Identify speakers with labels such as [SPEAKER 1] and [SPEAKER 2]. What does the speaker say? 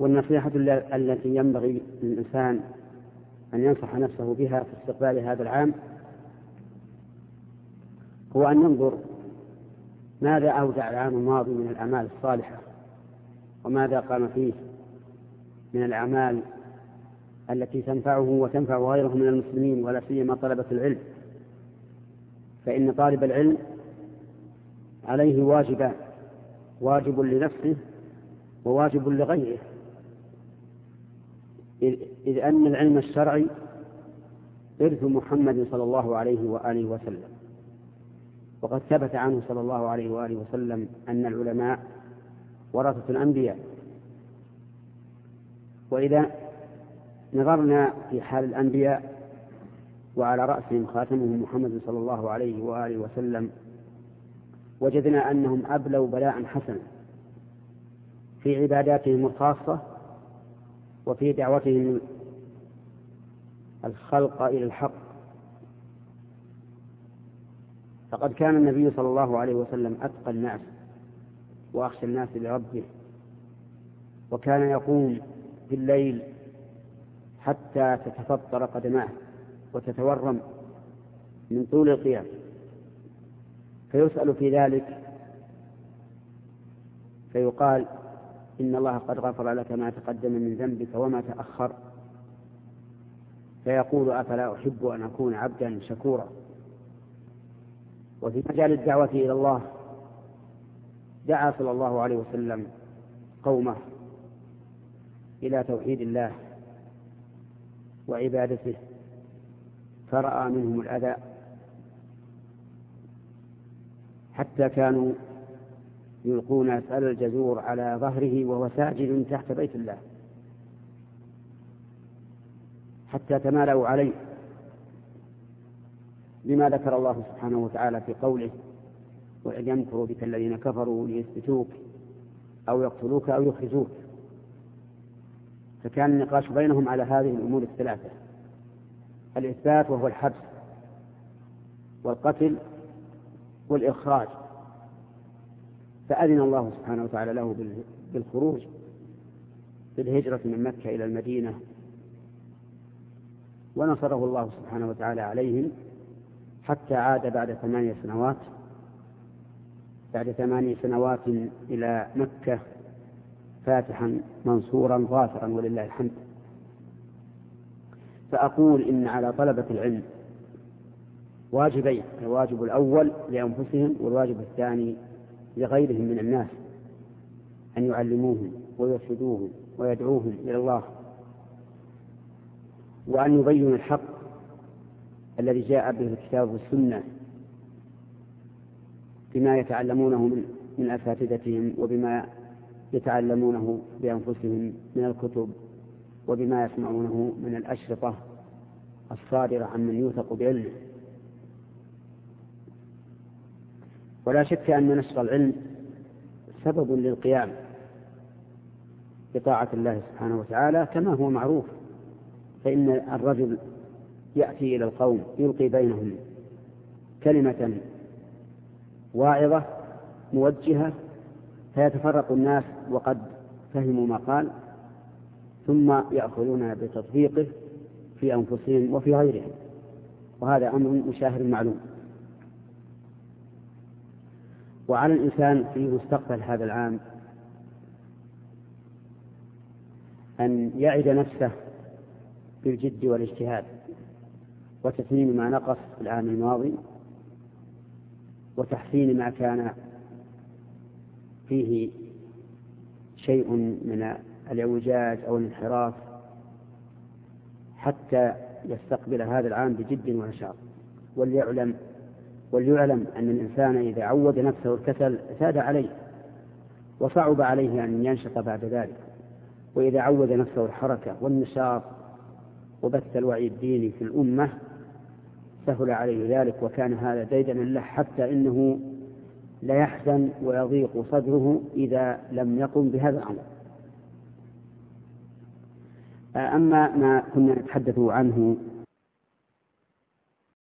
[SPEAKER 1] والنصيحة التي ينبغي للإنسان أن ينصح نفسه بها في استقبال هذا العام هو أن ينظر ماذا أودع العام الماضي من الأعمال الصالحة وماذا قام فيه من الأعمال التي تنفعه وتنفع غيره من المسلمين ولا سيما طلبة العلم. فإن طالب العلم عليه واجبان واجب لنفسه وواجب لغيره. إذ أن العلم الشرعي إرث محمد صلى الله عليه وآله وسلم. وقد ثبت عنه صلى الله عليه وآله وسلم أن العلماء ورثة الأنبياء. وإذا نظرنا في حال الأنبياء وعلى رأسهم خاتمهم محمد صلى الله عليه وآله وسلم وجدنا أنهم أبلوا بلاء حسنا في عباداتهم الخاصة وفي دعوتهم الخلق إلى الحق. فقد كان النبي صلى الله عليه وسلم أتقى الناس وأخشى الناس لربه وكان يقوم في الليل حتى تتفطر قدماه وتتورم من طول القيام. فيسأل في ذلك فيقال إن الله قد غفر لك ما تقدم من ذنبك وما تأخر. فيقول أفلا أحب أن أكون عبدا شكورا. وفي مجال الدعوة إلى الله دعا صلى الله عليه وسلم قومه إلى توحيد الله وعبادته فرأى منهم الأذى حتى كانوا يلقون أسأل الجزور على ظهره وهو ساجد تحت بيت الله. حتى تمالوا عليه. لما ذكر الله سبحانه وتعالى في قوله وإذ يمكر بك الذين كفروا ليثبتوك أو يقتلوك أو يخرجوك. فكان النقاش بينهم على هذه الأمور الثلاثة. الإثبات وهو الحبس والقتل والإخراج. فأذن الله سبحانه وتعالى له بالخروج بالهجرة من مكة إلى المدينة ونصره الله سبحانه وتعالى عليهم حتى عاد بعد ثمانية سنوات بعد ثمانية سنوات إلى مكة فاتحا منصورا ظافرا ولله الحمد. فأقول إن على طلبة العلم واجبين الواجب الأول لأنفسهم والواجب الثاني لغيرهم من الناس أن يعلموهم ويرشدوهم ويدعوهم إلى الله وأن يبينوا الحق الذي جاء به الكتاب والسنة بما يتعلمونه من أساتذتهم وبما يتعلمونه بأنفسهم من الكتب وبما يسمعونه من الأشرطة الصادرة عن من يوثق بعلمه. ولا شك أن نشر العلم سبب للقيام بطاعة الله سبحانه وتعالى كما هو معروف فإن الرجل يأتي إلى القوم يلقي بينهم كلمة واعظة موجهة فيتفرق الناس وقد فهموا ما قال ثم يأخذون بتطبيقه في أنفسهم وفي غيرهم وهذا أمر مشاهر معلوم. وعلى الإنسان في مستقبل هذا العام أن يعد نفسه بالجد والاجتهاد وتتميم ما نقص في العام الماضي وتحسين ما كان فيه شيء من الاعوجاج أو الانحراف حتى يستقبل هذا العام بجد ونشاط. وليعلم وليعلم أن الإنسان إذا عود نفسه الكسل زاد عليه وصعب عليه أن ينشط بعد ذلك. وإذا عود نفسه الحركة والنشاط وبث الوعي الديني في الأمة سهل عليه ذلك وكان هذا ديدنا له حتى إنه لا يحزن ويضيق صدره إذا لم يقم بهذا الأمر أما ما كنا نتحدث عنه